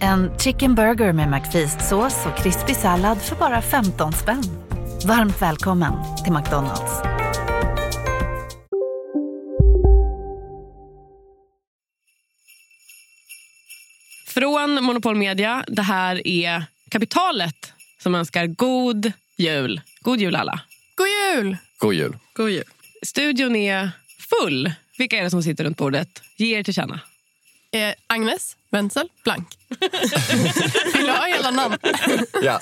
En chicken burger med McFeast-sås och krispig sallad för bara 15 spänn. Varmt välkommen till McDonalds. Från Monopol Media, det här är Kapitalet som önskar god jul. God jul alla. God jul! God jul. God jul. Studion är full. Vilka är det som sitter runt bordet? Ge er till känna. Eh, Agnes Wenzel Blank. Vill du ha hela namn? Ja.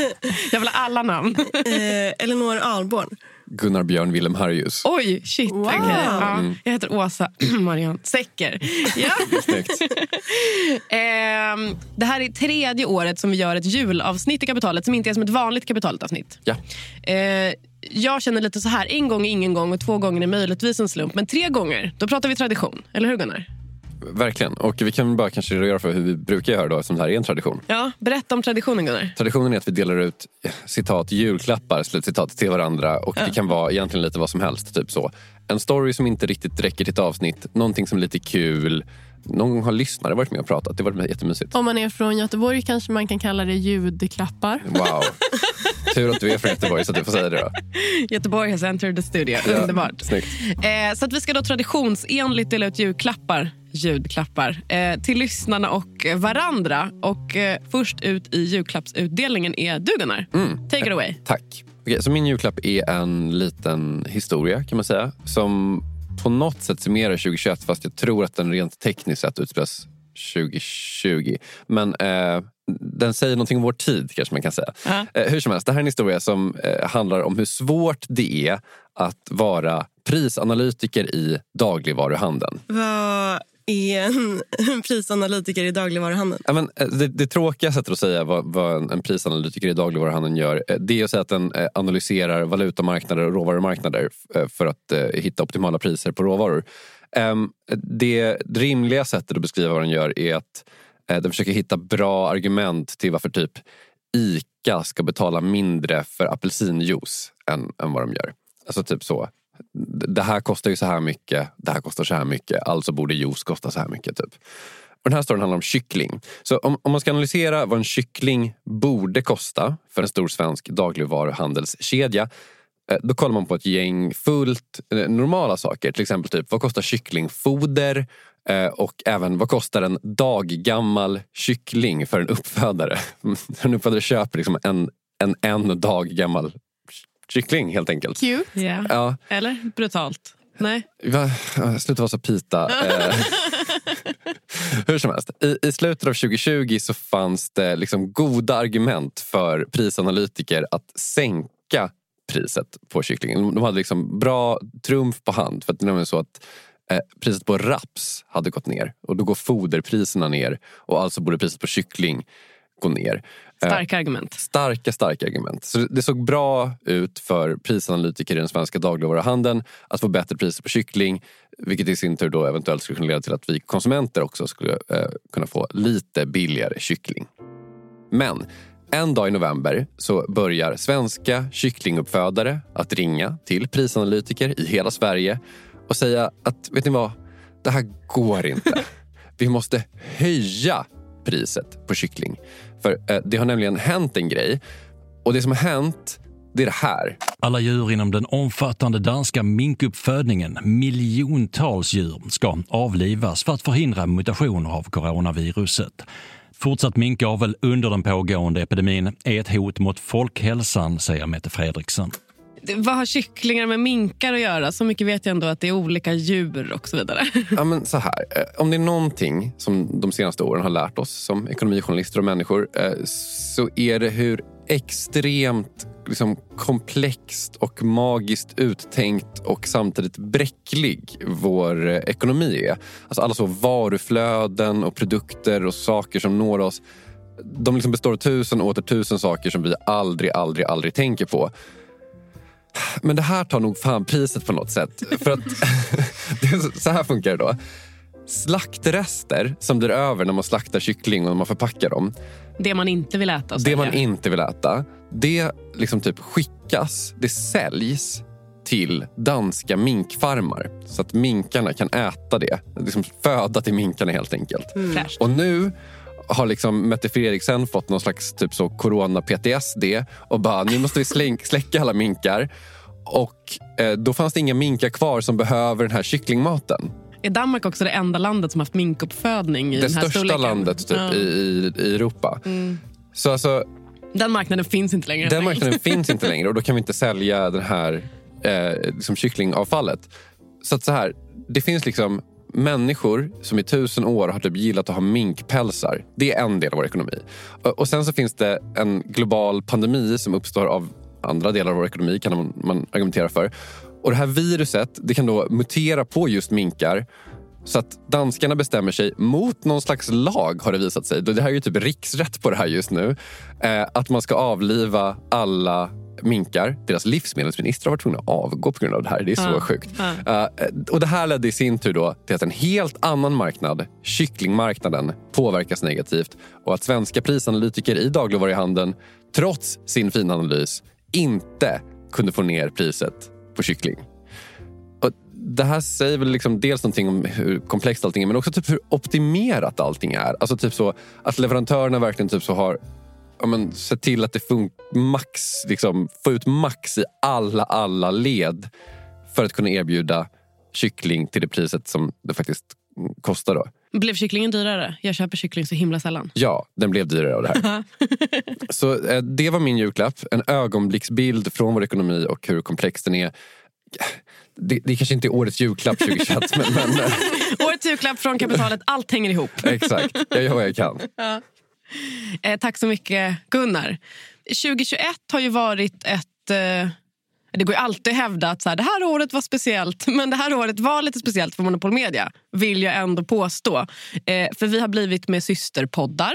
Jag vill ha alla namn. Eh, Elinor Ahlborn. Gunnar Björn Wilhelm Harrius. Oj, shit. Wow. Okej, Ja, jag heter Åsa Marianne Säcker. Ja. Ehm, det här är tredje året som vi gör ett julavsnitt i Kapitalet som inte är som ett vanligt Kapitalet-avsnitt. Ja. Eh, jag känner lite så här, en gång är ingen gång och två gånger är möjligtvis en slump. Men tre gånger, då pratar vi tradition. Eller hur Gunnar? Verkligen. Och vi kan bara kanske redogöra för hur vi brukar göra då, eftersom det här är en tradition. Ja, berätta om traditionen Gunnar. Traditionen är att vi delar ut citat julklappar, slutcitat, till varandra. Och Det kan vara egentligen lite vad som helst. Typ så. En story som inte riktigt räcker till ett avsnitt. Någonting som är lite kul. Någon gång har lyssnare varit med och pratat. Det varit jättemysigt. Om man är från Göteborg kanske man kan kalla det ljudklappar. Wow. Tur att du är från Göteborg så att du får säga det då. Göteborg has entered the studio. Ja, Underbart. Snyggt. Eh, så att vi ska då traditionsenligt dela ut julklappar, ljudklappar eh, till lyssnarna och varandra. Och eh, först ut i julklappsutdelningen är du Gunnar. Take it away. Tack. Okej, så min julklapp är en liten historia kan man säga. Som på något sätt summerar 2021 fast jag tror att den rent tekniskt sett utspelas 2020. Men eh, den säger någonting om vår tid kanske man kan säga. Ja. Eh, hur som helst, det här är en historia som eh, handlar om hur svårt det är att vara prisanalytiker i dagligvaruhandeln. Vad är en prisanalytiker i dagligvaruhandeln? Ja, men, eh, det, det tråkiga sättet att säga vad, vad en, prisanalytiker i dagligvaruhandeln gör eh, det är att säga att den eh, analyserar valutamarknader och råvarumarknader för att hitta optimala priser på råvaror. Ehm, det rimliga sättet att beskriva vad den gör är att den försöker hitta bra argument till varför typ ICA ska betala mindre för apelsinjuice än, än vad de gör. Alltså typ så. Det här kostar ju så här mycket, det här kostar så här mycket, alltså borde juice kosta så här mycket. typ. Och den här storyn handlar om kyckling. Så om, om man ska analysera vad en kyckling borde kosta för en stor svensk dagligvaruhandelskedja eh, då kollar man på ett gäng fullt eh, normala saker. Till exempel typ vad kostar kycklingfoder eh, och även vad kostar en daggammal kyckling för en uppfödare. En uppfödare köper liksom en, en en dag gammal kyckling helt enkelt. Cute. Yeah. Ja, Eller brutalt? Nej. Va? Sluta vara så pita. Eh, Hur som helst, i, i slutet av 2020 så fanns det liksom goda argument för prisanalytiker att sänka priset på kycklingen. De hade liksom bra trumf på hand. För att det är nämligen så att eh, priset på raps hade gått ner och då går foderpriserna ner och alltså borde priset på kyckling gå ner. Eh, Starka argument. Starka, starka argument. Så det såg bra ut för prisanalytiker i den svenska dagligvaruhandeln att få bättre priser på kyckling. Vilket i sin tur då eventuellt skulle kunna leda till att vi konsumenter också skulle eh, kunna få lite billigare kyckling. Men en dag i november så börjar svenska kycklinguppfödare att ringa till prisanalytiker i hela Sverige och säga att vet ni vad, det här går inte. Vi måste höja priset på kyckling. För eh, det har nämligen hänt en grej och det som har hänt det är det här. Alla djur inom den omfattande danska minkuppfödningen, miljontals djur, ska avlivas för att förhindra mutationer av coronaviruset. Fortsatt minkavel under den pågående epidemin är ett hot mot folkhälsan, säger Mette Fredriksen. Vad har kycklingar med minkar att göra? Så mycket vet jag ändå att det är olika djur och så vidare. Ja, men så här. Eh, om det är någonting som de senaste åren har lärt oss som ekonomijournalister och människor eh, så är det hur extremt liksom, komplext och magiskt uttänkt och samtidigt bräcklig vår eh, ekonomi är. Alltså alla så varuflöden och produkter och saker som når oss de liksom består av tusen och åter tusen saker som vi aldrig, aldrig, aldrig tänker på. Men det här tar nog fan priset på något sätt. För att Så här funkar det då. Slaktrester som blir över när man slaktar kyckling och när man förpackar dem. Det man inte vill äta. Det man inte vill äta. Det liksom typ skickas, det säljs till danska minkfarmar så att minkarna kan äta det. Liksom föda till minkarna helt enkelt. Mm. Och nu har liksom Mette Fredriksen fått någon slags typ så corona-PTSD och bara nu måste vi slänk, släcka alla minkar. Och eh, då fanns det inga minkar kvar som behöver den här kycklingmaten. Är Danmark också det enda landet som haft minkuppfödning i det den här största storleken? landet typ, Ja. Mm. i, i, i Europa. Så alltså, Den marknaden finns inte längre. den marknaden finns inte längre och då kan vi inte sälja det här eh, liksom kycklingavfallet. Så att så här, det finns liksom människor som i tusen år har typ gillat att ha minkpälsar. Det är en del av vår ekonomi. Och, sen så finns det en global pandemi som uppstår av andra delar av vår ekonomi kan man, man argumentera för. Och det här viruset det kan då mutera på just minkar så att danskarna bestämmer sig mot någon slags lag har det visat sig. Det här är ju typ riksrätt på det här just nu. Eh, att man ska avliva alla minkar. Deras livsmedelsminister har varit tvungna att avgå på grund av det här. Det är så Ja. sjukt. Ja. Eh, och det här ledde i sin tur då till att en helt annan marknad, kycklingmarknaden, påverkas negativt och att svenska prisanalytiker i dagligvaruhandeln trots sin fina analys inte kunde få ner priset på kyckling. Och det här säger väl liksom dels någonting om hur komplext allting är men också typ hur optimerat allting är. Alltså typ så att leverantörerna verkligen typ så har ja, men, sett till att det funkar max, liksom, få ut max i alla, alla led för att kunna erbjuda kyckling till det priset som det faktiskt kostar. Då. Blev kycklingen dyrare? Jag köper kyckling så himla sällan. Ja, den blev dyrare av det här. så eh, det var min julklapp. En ögonblicksbild från vår ekonomi och hur komplex den är. Det, det kanske inte är årets julklapp 2021 men, men Årets julklapp från kapitalet. Allt hänger ihop. exakt. Jag gör vad jag kan. Eh, tack så mycket, Gunnar. 2021 har ju varit ett... Eh, det går ju alltid att hävda att så här, det här året var speciellt, men det här året var lite speciellt för Monopol Media, vill jag ändå påstå. Eh, för vi har blivit med systerpoddar.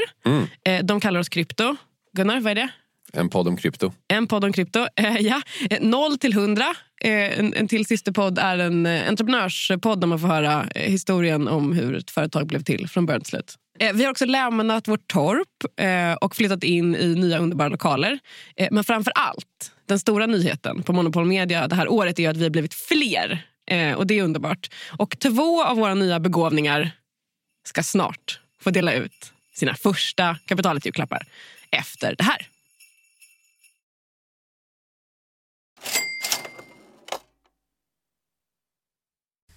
Eh, de kallar oss Krypto. Gunnar, vad är det? En podd om krypto. En podd om krypto. Eh, ja. eh, noll till hundra. Eh, en, en till systerpodd är en eh, entreprenörspodd där man får höra eh, historien om hur ett företag blev till från början till slut. Eh, vi har också lämnat vårt torp eh, och flyttat in i nya underbara lokaler. Eh, men framför allt, den stora nyheten på Monopol Media det här året är att vi har blivit fler. Och det är underbart. Och två av våra nya begåvningar ska snart få dela ut sina första kapitalet-julklappar efter det här.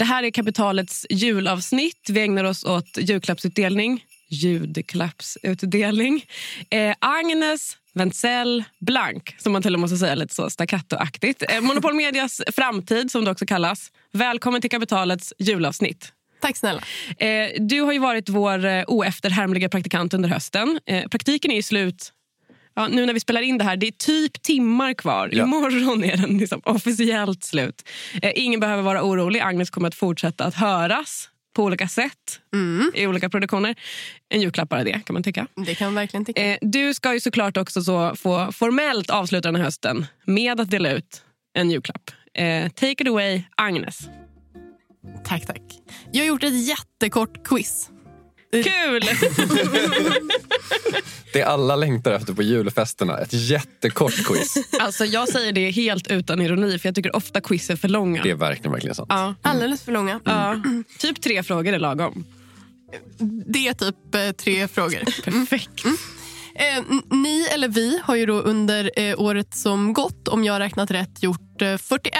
Det här är Kapitalets julavsnitt. Vi ägnar oss åt julklappsutdelning. Ljudklappsutdelning. Eh, Agnes Wentzell Blank, som man till och med måste säga lite så staccatoaktigt. Eh, Monopol Medias framtid, som det också kallas. Välkommen till Kapitalets julavsnitt. Tack snälla. Eh, du har ju varit vår eh, oefterhärmliga praktikant under hösten. Eh, praktiken är ju slut Ja, nu när vi spelar in det här, det är typ timmar kvar. Ja. Imorgon är den liksom officiellt slut. Eh, ingen behöver vara orolig. Agnes kommer att fortsätta att höras på olika sätt i olika produktioner. En julklapp bara det, kan man tycka. Det kan man verkligen tycka. Eh, du ska ju såklart också så få formellt avsluta den här hösten med att dela ut en julklapp. Eh, take it away, Agnes. Tack, tack. Jag har gjort ett jättekort quiz. Kul! Det alla längtar efter på julfesterna. Ett jättekort quiz. alltså, jag säger det helt utan ironi, för jag tycker ofta quiz är för långa. Det är verkligen, verkligen sant. Ja. Alldeles för långa. Ja. Typ tre frågor är lagom. Det är typ eh, tre frågor. Perfekt. Eh, n- ni eller vi har ju då under eh, året som gått, om jag har räknat rätt, gjort eh, 41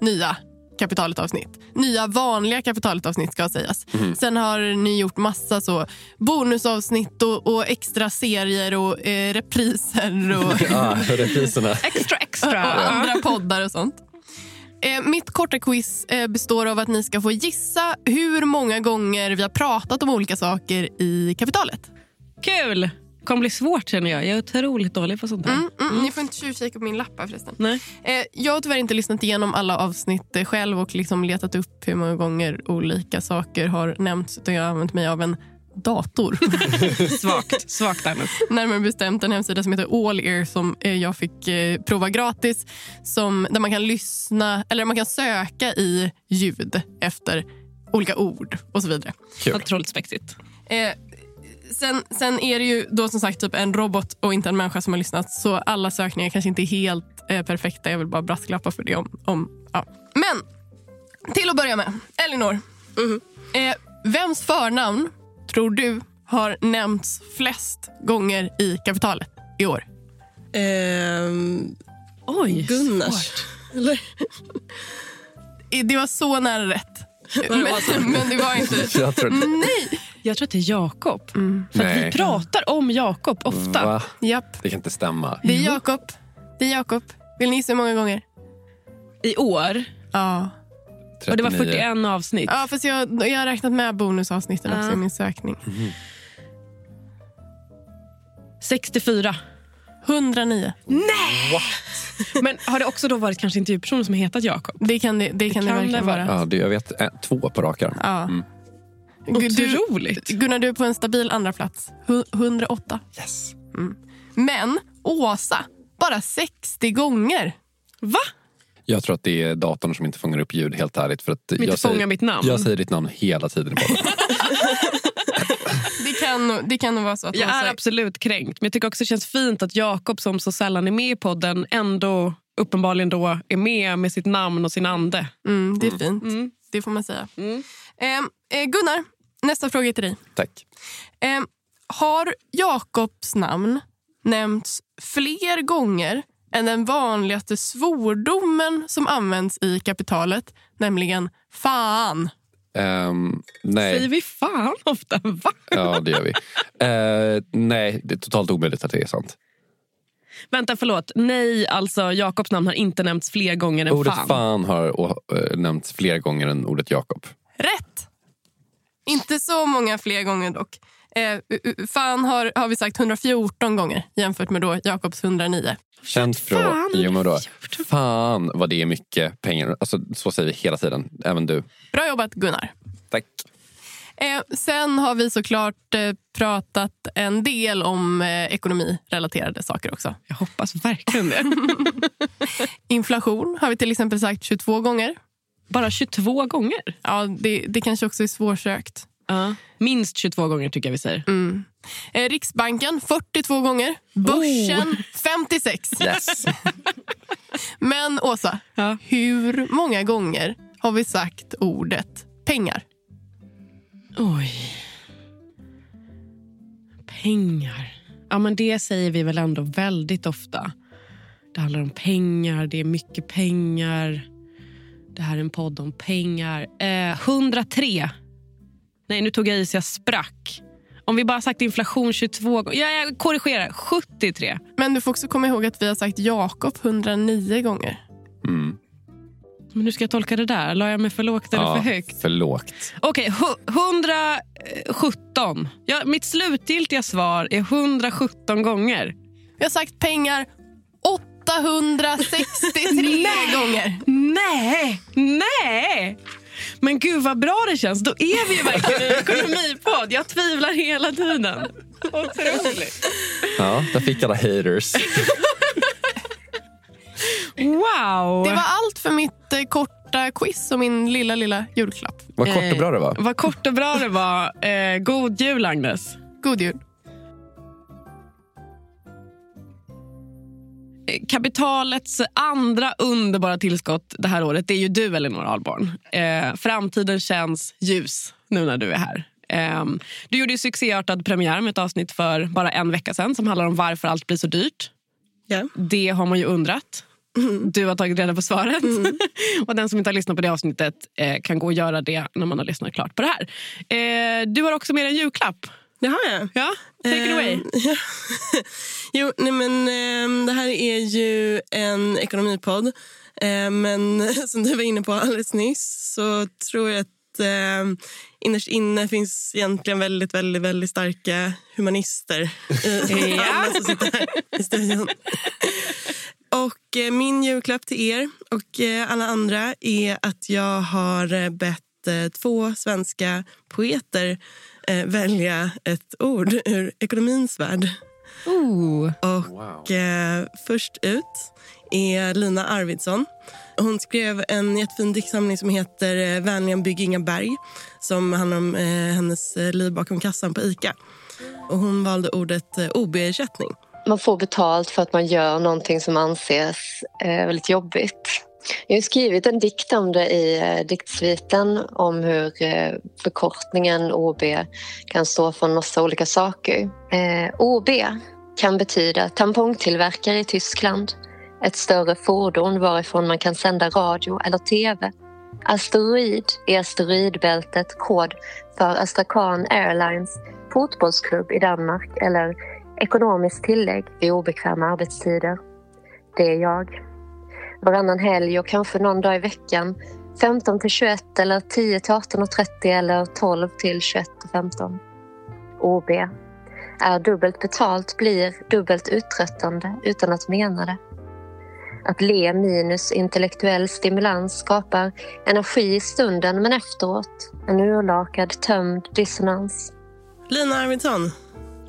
nya kapitalet-avsnitt. Nya vanliga kapitalet-avsnitt ska sägas. Sen har ni gjort massa så bonusavsnitt och, och extra serier och eh, repriser och, Ah, repriserna. Extra, och extra. andra poddar och sånt. Eh, mitt korta quiz eh, består av att ni ska få gissa hur många gånger vi har pratat om olika saker i kapitalet. Kul! Kommer bli svårt känner jag. Jag är otroligt dålig på sånt här. Mm, mm, Ni får inte tjuvkika på min lapp här förresten. Nej. Eh, jag har tyvärr inte lyssnat igenom alla avsnitt eh, själv och liksom letat upp hur många gånger olika saker har nämnts. Utan jag har använt mig av en dator. Svagt. Svagt Agnes. Närmare bestämt en hemsida som heter All Ear som eh, jag fick eh, prova gratis. Som, där man kan lyssna eller man kan söka i ljud efter olika ord och så vidare. Kul. Otroligt spexigt. Eh, sen, sen är det ju då som sagt typ en robot och inte en människa som har lyssnat. Så alla sökningar kanske inte är helt eh, perfekta. Jag vill bara brasklappa för det. om, om ja. Men till att börja med, Elinor. Eh, vems förnamn tror du har nämnts flest gånger i kapitalet i år? Ehm, Oj, Gunnars. Eller? Det var så nära rätt. Men, men det var inte... Jag tror Nej! Jag tror att det är Jakob. Mm. För att Nej. vi pratar om Jakob ofta. Va? Japp, Det kan inte stämma. det är Jakob. Det är Jakob. Vill ni gissa hur många gånger? I år. Ja. Och det var 39. 41 avsnitt. Ja, fast jag, jag har räknat med bonusavsnitten också i min sökning. 64. 109. Men har det också då varit kanske intervjupersoner som hetat Jakob? Det kan det, det, kan det kan verkligen det vara. vara. Ja, det, jag vet eh, två på rak arm. Ja. Mm. Gu- Du, Otroligt. Gunnar, du är på en stabil andra plats. Hu- 108. Yes. Men Åsa, bara 60 gånger. Va? Jag tror att det är datorn som inte fångar upp ljud, helt ärligt. För att inte jag, fångar säger, mitt namn. jag säger ditt namn hela tiden i podden. Det kan, nog- det kan nog vara så att Jag är absolut kränkt. Men jag tycker också det känns fint att Jakob som så sällan är med i podden ändå uppenbarligen då är med med sitt namn och sin ande. Mm, det är fint. Mm. Det får man säga. Ehm, eh, Gunnar, nästa fråga är till dig. Tack. Ehm, har Jakobs namn nämnts fler gånger än den vanligaste svordomen som används i kapitalet, nämligen fan? Säger nej, vi fan ofta? Va? ja det gör vi. Eh, nej, det är totalt omöjligt att det är sant. Vänta, förlåt. Nej, alltså Jakobs namn har inte nämnts fler gånger än Ordet fan. fan, har å- eh, nämnts fler gånger än ordet Jakob. Rätt! Inte så många fler gånger dock. Eh, fan har, har vi sagt 114 gånger jämfört med då Jakobs 109. Känt från... Fan, Jo, men då, fan vad det är mycket pengar. Alltså, så säger vi hela tiden. Även du. Bra jobbat Gunnar. Tack. Eh, sen har vi såklart eh, pratat en del om eh, ekonomirelaterade saker också. Jag hoppas verkligen det. Inflation har vi till exempel sagt 22 gånger. Bara 22 gånger? Ja, det, det kanske också är svårsökt. Ja. Minst 22 gånger tycker jag vi säger. Eh, Riksbanken 42 gånger. Börsen 56. Yes. Men Åsa, Ja. hur många gånger har vi sagt ordet pengar? Oj. Pengar. Ja, men det säger vi väl ändå väldigt ofta. Det handlar om pengar, det är mycket pengar. Det här är en podd om pengar. Eh, 103. Nej, nu tog jag i så jag sprack. Om vi bara sagt inflation 22 gånger. Ja, jag korrigerar. 73. Men du får också komma ihåg att vi har sagt Jakob 109 gånger. Mm. Men hur ska jag tolka det där? La jag mig för lågt eller Ja, för högt? för lågt. Okej, hu- 117. Ja, mitt slutgiltiga svar är 117 gånger. Vi har sagt pengar 863 gånger. Nej, nej! Men gud vad bra det känns. Då är vi ju verkligen en ekonomipodd. Jag tvivlar hela tiden. Otroligt. Ja, där fick alla haters. Wow! Det var allt för mitt eh, korta quiz och min lilla, lilla julklapp. Vad kort och bra det var. Vad kort och bra det var. Eh, god jul, Agnes. God jul. Eh, Kapitalets andra underbara tillskott det här året det är ju du, Elinor Ahlborn. Eh, framtiden känns ljus nu när du är här. Eh, du gjorde ju succéartad premiär med ett avsnitt för bara en vecka sedan som handlar om varför allt blir så dyrt. Ja. Det har man ju undrat. Du har tagit reda på svaret. och Den som inte har lyssnat på det avsnittet eh, kan gå och göra det när man har lyssnat klart på det här. Eh, du har också med dig en julklapp. Det har jag. Ja, take it away. Ehm, ja. jo, nej men ehm, det här är ju en ekonomipodd. Ehm, men som du var inne på alldeles nyss så tror jag att ehm, innerst inne finns egentligen väldigt, väldigt, väldigt starka humanister i Ja. alla som sitter här i studion. Och eh, min julklapp till er och eh, alla andra är att jag har eh, bett två svenska poeter välja ett ord ur ekonomins värld. Och eh, först ut är Lina Arvidsson. Hon skrev en jättefin diktsamling som heter Vänligen bygg inga berg som handlar om hennes liv bakom kassan på Ica. Och hon valde ordet OB-ersättning. Man får betalt för att man gör någonting som anses eh, väldigt jobbigt. Jag har skrivit en dikt om det i eh, diktsviten om hur eh, förkortningen OB kan stå för en massa olika saker. Eh, OB kan betyda tampongtillverkare i Tyskland, ett större fordon varifrån man kan sända radio eller tv. Asteroid är asteroidbältet kod för Astrakhan Airlines fotbollsklubb i Danmark eller ekonomiskt tillägg vid obekväma arbetstider. Det är jag. Varannan helg och kanske någon dag i veckan 15 till 21 eller 10 till 18.30 eller 12 till 21 15. OB. Är dubbelt betalt blir dubbelt uttröttande utan att mena det. Att le minus intellektuell stimulans skapar energi i stunden men efteråt en urlakad tömd dissonans. Lina Arvidsson.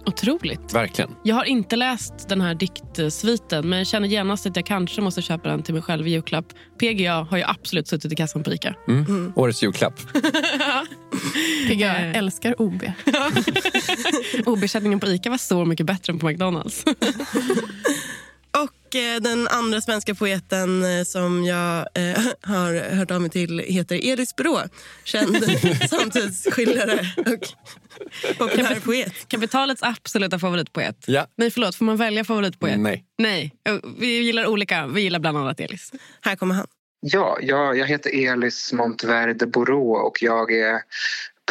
Otroligt. Verkligen. Jag har inte läst den här diktsviten men känner genast att jag kanske måste köpa den till mig själv i julklapp. PGA har ju absolut suttit i kassan på Ica. Mm. Årets julklapp. PGA älskar OB. OB-ersättningen på Ica var så mycket bättre än på McDonalds. Eh, den andra svenska poeten eh, som jag eh, har hört av mig till heter Elis Brå. Känd samtidsskildrare och populär poet. Kapitalets absoluta favoritpoet. Ja. Nej, förlåt. Får man välja favoritpoet? Nej. Nej. Vi gillar olika. Vi gillar bland annat Elis. Här kommer han. Ja, jag, jag heter Elis Montverde Borå och jag är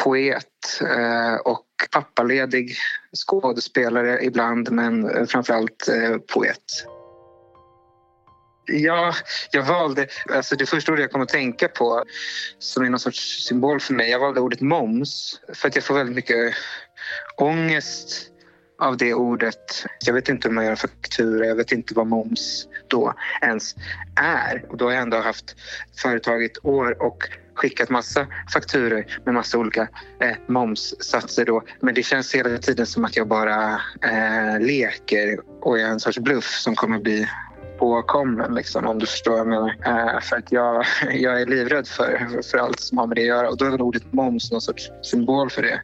poet eh, och pappaledig skådespelare ibland men eh, framförallt eh, poet. Ja, jag valde, alltså det första ordet jag kom att tänka på som är någon sorts symbol för mig, jag valde ordet moms för att jag får väldigt mycket ångest av det ordet. Jag vet inte hur man gör en faktura, jag vet inte vad moms då ens är. Och då har jag ändå haft företag i ett år och skickat massa fakturer med massa olika eh, momssatser då. Men det känns hela tiden som att jag bara eh, leker och är en sorts bluff som kommer bli påkommen liksom, om du förstår vad jag menar. Eh, för att jag, jag är livrädd för, för allt som har med det att göra och då är väl ordet moms någon sorts symbol för det.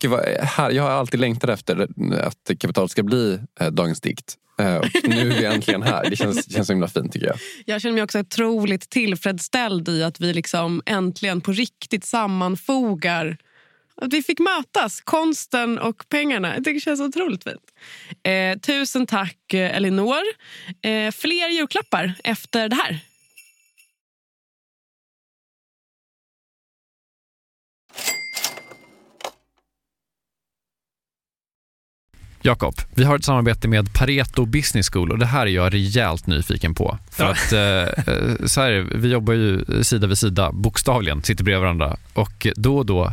Gud, vad, här, jag har alltid längtat efter att Kapital ska bli eh, dagens dikt. Eh, och nu är vi äntligen här. Det känns, känns så himla fint tycker jag. Jag känner mig också otroligt tillfredsställd i att vi liksom äntligen på riktigt sammanfogar att vi fick mötas, konsten och pengarna. Jag tycker det känns otroligt fint. Eh, tusen tack eh, Elinor. Eh, fler julklappar efter det här. Jakob, vi har ett samarbete med Pareto Business School och det här är jag rejält nyfiken på. För Ja. att eh, så här, vi jobbar ju sida vid sida, bokstavligen, sitter bredvid varandra och då och då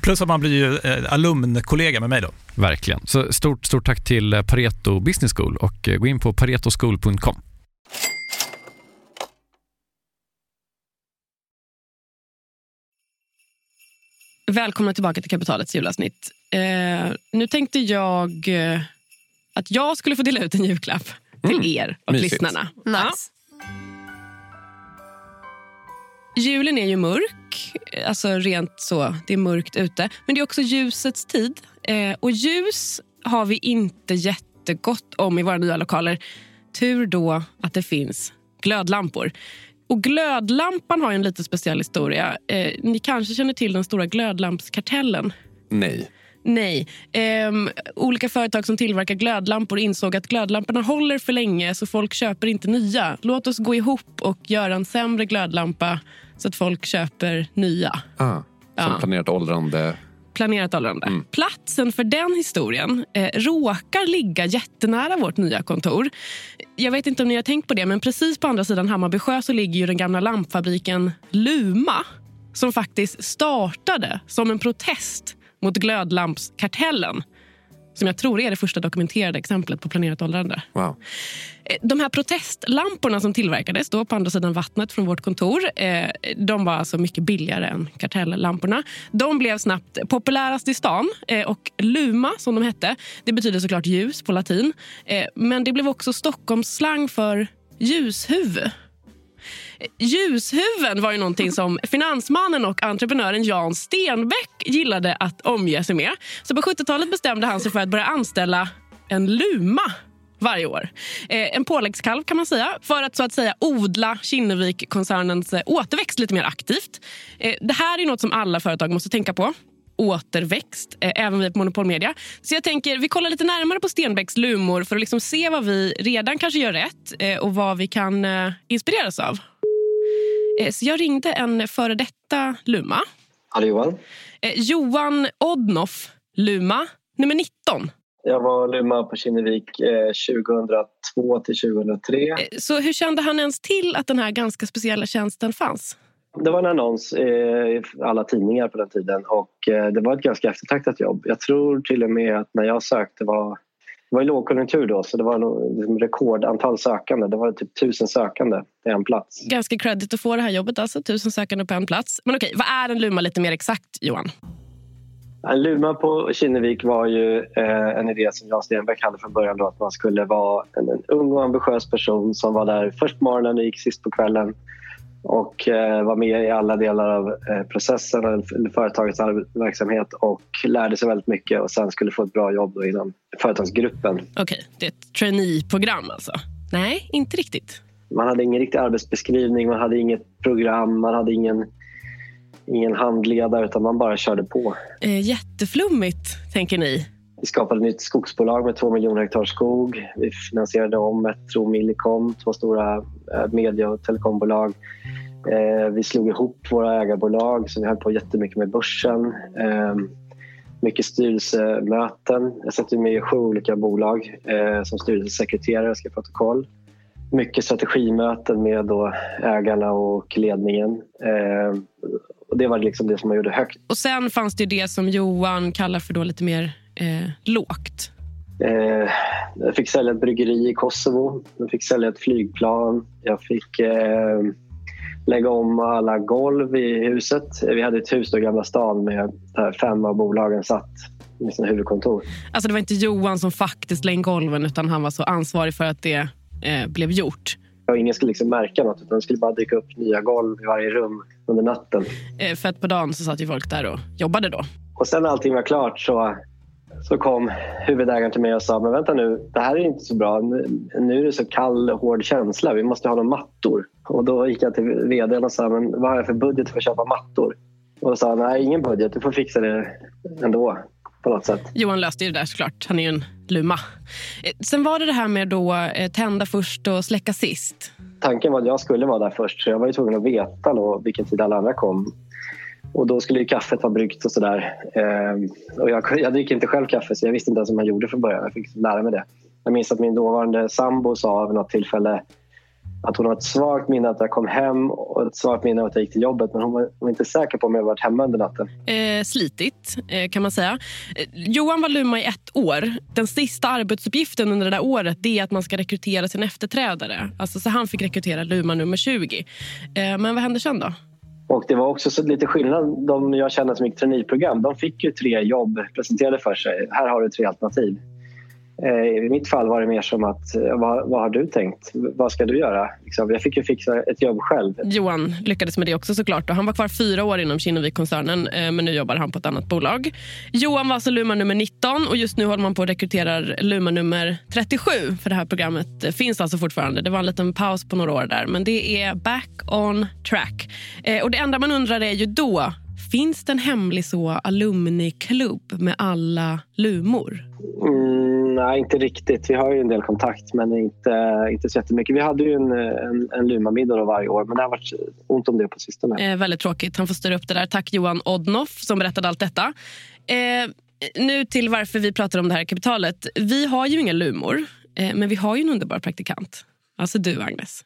Plus att man blir ju eh, alumnkollega med mig då. Verkligen. Så stort, stort tack till eh, Pareto Business School och eh, gå in på paretoschool.com. Välkomna tillbaka till Kapitalets julavsnitt. Eh, nu tänkte jag att jag skulle få dela ut en julklapp till er och mysigt. lyssnarna. Nice. Julen är ju mörk, alltså rent så, det är mörkt ute. Men det är också ljusets tid. Eh, och ljus har vi inte jättegott om i våra nya lokaler. Tur då att det finns glödlampor. Och glödlampan har en lite speciell historia. Eh, ni kanske känner till den stora glödlampskartellen? Nej. Nej. Ehm, olika företag som tillverkar glödlampor insåg att glödlamporna håller för länge så folk köper inte nya. Låt oss gå ihop och göra en sämre glödlampa så att folk köper nya. Ah, som Ja. planerat åldrande. Planerat åldrande. Mm. Platsen för den historien eh, råkar ligga jättenära vårt nya kontor. Jag vet inte om ni har tänkt på det, men precis på andra sidan Hammarby sjö så ligger ju den gamla lampfabriken Luma som faktiskt startade som en protest mot glödlampskartellen. Som jag tror är det första dokumenterade exemplet på planerat åldrande. Wow. Eh, De här protestlamporna som tillverkades då på andra sidan vattnet från vårt kontor, eh, de var alltså mycket billigare än kartelllamporna. De blev snabbt populärast i stan eh, och Luma, som de hette, det betyder såklart ljus på latin. Men det blev också Stockholms slang för ljushuvud. Ljushuven var ju någonting som finansmannen och entreprenören Jan Stenbeck gillade att omge sig med. Så på 70-talet bestämde han sig för att börja anställa en luma varje år. Eh, en påläggskalv kan man säga, för att så att säga odla Kinnevik-koncernens eh, återväxt lite mer aktivt. Eh, det här är något som alla företag måste tänka på. Återväxt, eh, även vi på Monopol Media. Så jag tänker, vi kollar lite närmare på Stenbecks lumor för att liksom se vad vi redan kanske gör rätt eh, och vad vi kan eh, inspireras av. Så jag ringde en före detta Luma. Hallå Johan. Johan Odnoff, Luma, nummer 19. Jag var Luma på Kinnevik eh, 2002 till 2003. Eh, Så hur kände han ens till att den här ganska speciella tjänsten fanns? Det var en annons i alla tidningar på den tiden och eh, det var ett ganska eftertraktat jobb. Jag tror till och med att när jag sökte var det var ju lågkonjunktur då så det var liksom rekordantal sökande. Det var typ tusen sökande till en plats. Ganska credit att få det här jobbet alltså, tusen sökande på en plats. Men okej, vad är en luma lite mer exakt Johan? En luma på Kinnevik var ju eh, en idé som Jan Stenbeck hade från början då att man skulle vara en, en ung och ambitiös person som var där först på morgonen och gick sist på kvällen och eh, var med i alla delar av eh, processen eller företagets verksamhet och lärde sig väldigt mycket och sen skulle få ett bra jobb inom företagsgruppen. Okej, okay, det är ett traineeprogram alltså? Nej, inte riktigt. Man hade ingen riktig arbetsbeskrivning, man hade inget program, man hade ingen, ingen handledare utan man bara körde på. Eh, jätteflummigt, tänker ni? Vi skapade ett nytt skogsbolag med två miljoner hektar skog. Vi finansierade om Metro Millicom, två stora eh, media och telekombolag. Eh, vi slog ihop våra ägarbolag så vi höll på jättemycket med börsen. Eh, mycket styrelsemöten. Jag satt med i sju olika bolag som styrelsesekreterare, ska protokoll. Mycket strategimöten med då ägarna och ledningen. Och det var liksom det som man gjorde högt. Och sen fanns det det som Johan kallar för då lite mer eh, lågt? Eh, jag fick sälja ett bryggeri i Kosovo. Jag fick sälja ett flygplan. Jag fick eh, lägga om alla golv i huset. Vi hade ett hus i Gamla stan med där fem av bolagen satt med sina huvudkontor. Alltså det var inte Johan som faktiskt längde golven utan han var så ansvarig för att det eh, blev gjort? Och ingen skulle liksom märka något utan det skulle bara dyka upp nya golv i varje rum under natten. Eh, för att på dagen så satt ju folk där och jobbade då. Och sen när allting var klart så så kom huvudägaren till mig och sa men vänta nu, det här är inte så bra. Nu, är det så kall, hård känsla. Vi måste ha några mattor. Och då gick jag till vdn och sa men vad har jag för budget för att köpa mattor? Och då sa nej, ingen budget. Du får fixa det ändå på något sätt. Johan löste ju det där såklart. Han är ju en luma. Eh, sen var det det här med att eh, tända först och släcka sist. Tanken var att jag skulle vara där först så jag var ju tvungen att veta då vilken tid alla andra kom. Och då skulle ju kaffet vara bryggt och sådär. Eh, och jag, jag dricker inte själv kaffe så jag visste inte ens hur man gjorde från början. Jag fick liksom lära mig det. Jag minns att min dåvarande sambo sa vid något tillfälle att hon har ett svagt minne att jag kom hem och ett svagt minne att jag gick till jobbet men hon var, hon var inte säker på om jag varit hemma under natten. Eh, slitigt, eh, kan man säga. Eh, Johan var luma i ett år. Den sista arbetsuppgiften under det där året det är att man ska rekrytera sin efterträdare. Alltså, så han fick rekrytera luma nummer 20. Eh, men vad hände sen då? Och det var också så lite skillnad. De jag kände som gick traineeprogram, de fick ju tre jobb presenterade för sig. Här har du tre alternativ. Eh, I mitt fall var det mer som att, eh, vad, vad har du tänkt? Vad ska du göra? Liksom, jag fick ju fixa ett jobb själv. Johan lyckades med det också såklart. Han var kvar fyra år inom Kinnevik-koncernen eh, men nu jobbar han på ett annat bolag. Johan var alltså Luma nummer 19 och just nu håller man på att rekrytera Luma nummer 37 för det här programmet finns alltså fortfarande. Det var en liten paus på några år där men det är back on track. Och det enda man undrar är ju då Finns det en hemlig så alumniklubb med alla lumor? Mm, nej, inte riktigt. Vi har ju en del kontakt, men inte, inte så jättemycket. Vi hade ju en, en, en Luma-middag varje år, men det har varit ont om det på sistone. Eh, väldigt tråkigt. Han får styra upp det där. Tack Johan Odnoff som berättade allt detta. Eh, nu till varför vi pratar om det här kapitalet. Vi har ju inga lumor, eh, men vi har ju en underbar praktikant. Alltså du, Agnes.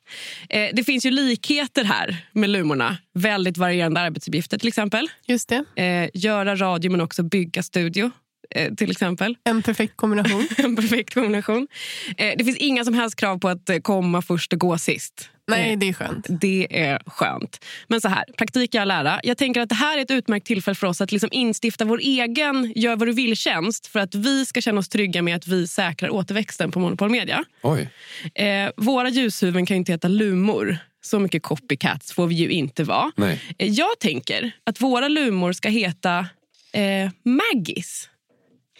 Eh, det finns ju likheter här med Lumorna. Väldigt varierande arbetsuppgifter till exempel. Just det. Eh, göra radio men också bygga studio. Eh, till exempel. En perfekt kombination. en perfekt kombination. Eh, det finns inga som helst krav på att komma först och gå sist. Nej, det är skönt. Det är skönt. Men så här, praktik är lära. Jag tänker att det här är ett utmärkt tillfälle för oss att liksom instifta vår egen gör vad du vill-tjänst för att vi ska känna oss trygga med att vi säkrar återväxten på Monopol Media. Oj. Eh, våra ljushuvuden kan inte heta lumor. Så mycket copycats får vi ju inte vara. Nej. Eh, jag tänker att våra lumor ska heta eh, Maggis.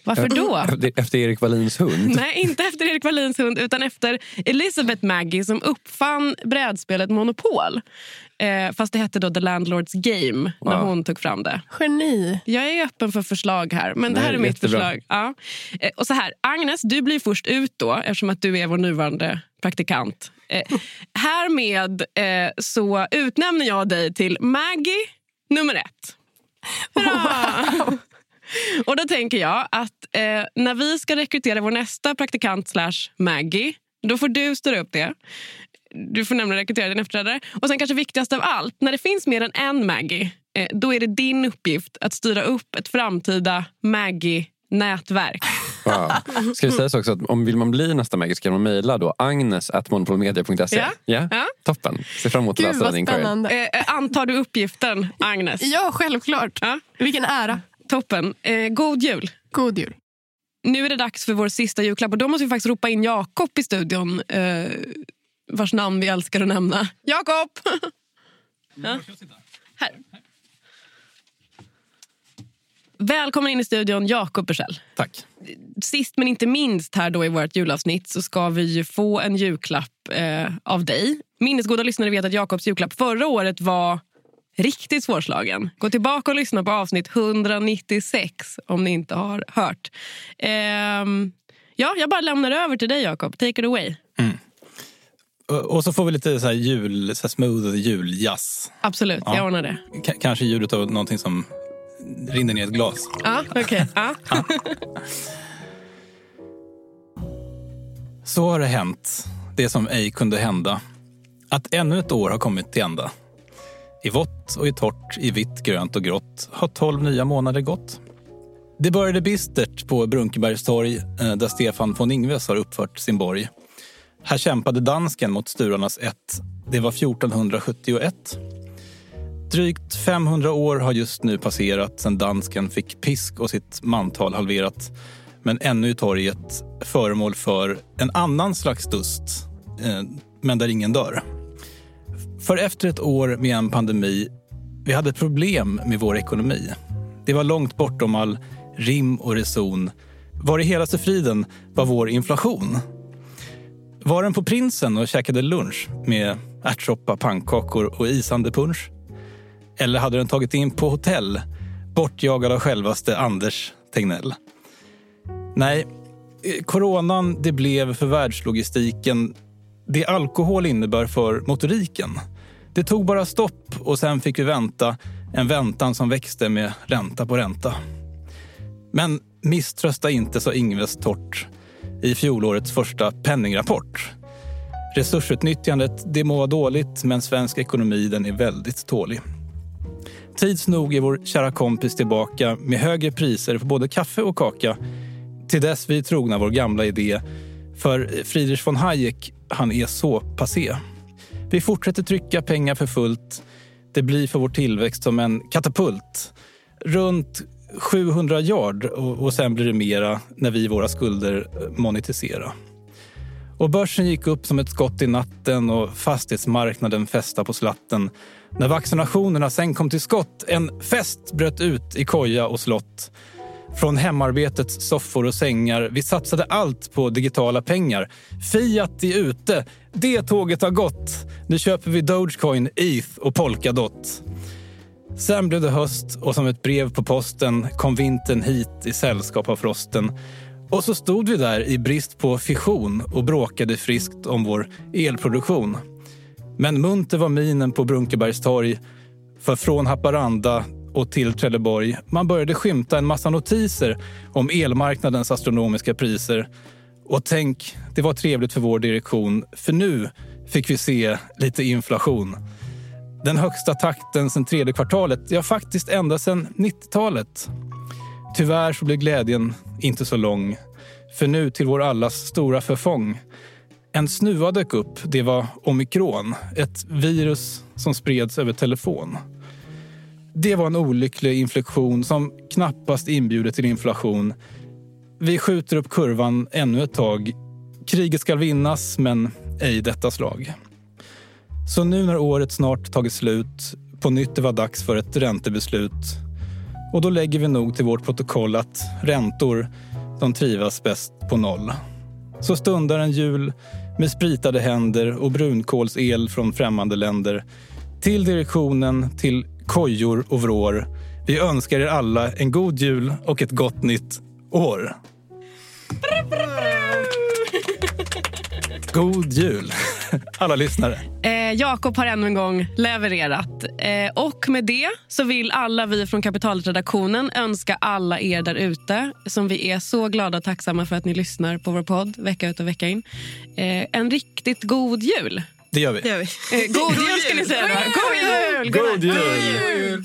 Varför då? Efter Erik Wallins hund? Nej, inte efter Erik Wallins hund utan efter Elizabeth Maggie som uppfann brädspelet Monopol. Eh, fast det hette då The Landlords Game när wow. hon tog fram det. Geni. Jag är öppen för förslag här, men det här är mitt jättebra. förslag. Ja. Eh, och så här, Agnes, du blir först ut då eftersom att du är vår nuvarande praktikant. Eh, härmed eh, så utnämner jag dig till Maggie nummer ett. Wow. Och då tänker jag att eh, när vi ska rekrytera vår nästa praktikant slash Maggie, då får du styra upp det. du får nämligen rekrytera din efterträdare. Och sen kanske viktigast av allt, när det finns mer än en Maggie, eh, då är det din uppgift att styra upp ett framtida Maggie-nätverk. Wow. Ska det sägas också att om vill man bli nästa Maggie så kan man mejla då agnes.monopolmedia.se. Ja. Ja? Ja. Toppen. Ser fram emot att läsa den. Eh, eh, antar du uppgiften, Agnes? Ja, självklart. Ja. Vilken ära. Toppen. Eh, god jul. God jul. Nu är det dags för vår sista julklapp och då måste vi faktiskt ropa in Jakob i studion. Eh, vars namn vi älskar att nämna. Jakob! ja. Här. Välkommen in i studion, Jakob Bursell. Tack. Sist men inte minst här då i vårt julavsnitt så ska vi ju få en julklapp eh, av dig. Minnesgoda lyssnare vet att Jakobs julklapp förra året var riktigt svårslagen. Gå tillbaka och lyssna på avsnitt 196 om ni inte har hört. Ehm, ja, jag bara lämnar över till dig Jakob. Take it away. Och- Och så får vi lite så här jul, så här smooth juljazz. Absolut, Ja. jag ordnar det. K- kanske ljudet av någonting som rinner ner i ett glas. Ja, okej. Ja. Så har det hänt, det som ej kunde hända. Att ännu ett år har kommit till ända. I vått och i torrt, i vitt, grönt och grått har tolv nya månader gått. Det började bistert på Brunkebergstorg eh, där Stefan von Ingves har uppfört sin borg. Här kämpade dansken mot Sturarnas ett. Det var 1471. Drygt 500 år har just nu passerat sedan dansken fick pisk och sitt mantal halverat. Men ännu är torget föremål för en annan slags dust, eh, men där ingen dör. För efter ett år med en pandemi, vi hade ett problem med vår ekonomi. Det var långt bortom all rim och reson. Var i helaste friden var vår inflation? Var den på Prinsen och käkade lunch med ärtsoppa, pannkakor och isande punsch? Eller hade den tagit in på hotell, bortjagad av självaste Anders Tegnell? Nej, eh, coronan det blev för världslogistiken det alkohol innebär för motoriken. Det tog bara stopp och sen fick vi vänta en väntan som växte med ränta på ränta. Men misströsta inte, sa Ingves torrt i fjolårets första penningrapport. Resursutnyttjandet det må vara dåligt, men svensk ekonomi den är väldigt tålig. Tids nog är vår kära kompis tillbaka med högre priser på både kaffe och kaka. Till dess vi är trogna vår gamla idé. För Friedrich von Hayek, han är så passé. Vi fortsätter trycka pengar för fullt. Det blir för vår tillväxt som en katapult. Runt 700 yard och, och sen blir det mera när vi våra skulder eh, monetiserar. Och börsen gick upp som ett skott i natten och fastighetsmarknaden fästa på slatten. När vaccinationerna sen kom till skott, en fest bröt ut i koja och slott. Från hemarbetets soffor och sängar, vi satsade allt på digitala pengar. Fiat är ute, det tåget har gått. Nu köper vi Dogecoin, ETH och Polkadot. Sen blev det höst och som ett brev på posten kom vintern hit i sällskap av frosten. Och så stod vi där i brist på fission och bråkade friskt om vår elproduktion. Men munter var minen på Brunkebergstorg för från Haparanda och till Trelleborg man började skymta en massa notiser om elmarknadens astronomiska priser. Och tänk, det var trevligt för vår direktion för nu fick vi se lite inflation. Den högsta takten sen tredje kvartalet, ja faktiskt ända sedan 90-talet. Tyvärr så blev glädjen inte så lång. För nu till vår allas stora förfång. En snuva dök upp. Det var omikron. Ett virus som spreds över telefon. Det var en olycklig inflektion som knappast inbjuder till inflation. Vi skjuter upp kurvan ännu ett tag. Kriget ska vinnas, men ej detta slag. Så nu när året snart tagit slut, på nytt det var dags för ett räntebeslut. Och då lägger vi nog till vårt protokoll att räntor, de trivas bäst på noll. Så stundar en jul med spritade händer och brunkolsel från främmande länder. Till direktionen, till kojor och vrår. Vi önskar er alla en god jul och ett gott nytt år. God jul, alla lyssnare. Eh, Jakob har ännu en gång levererat. Eh, och med det så vill alla vi från Kapitalet-redaktionen önska alla er där ute som vi är så glada och tacksamma för att ni lyssnar på vår podd vecka ut och vecka in. Eh, en riktigt god jul. Det gör vi. Det gör vi. Eh, God jul ska ni säga då. God jul! God jul!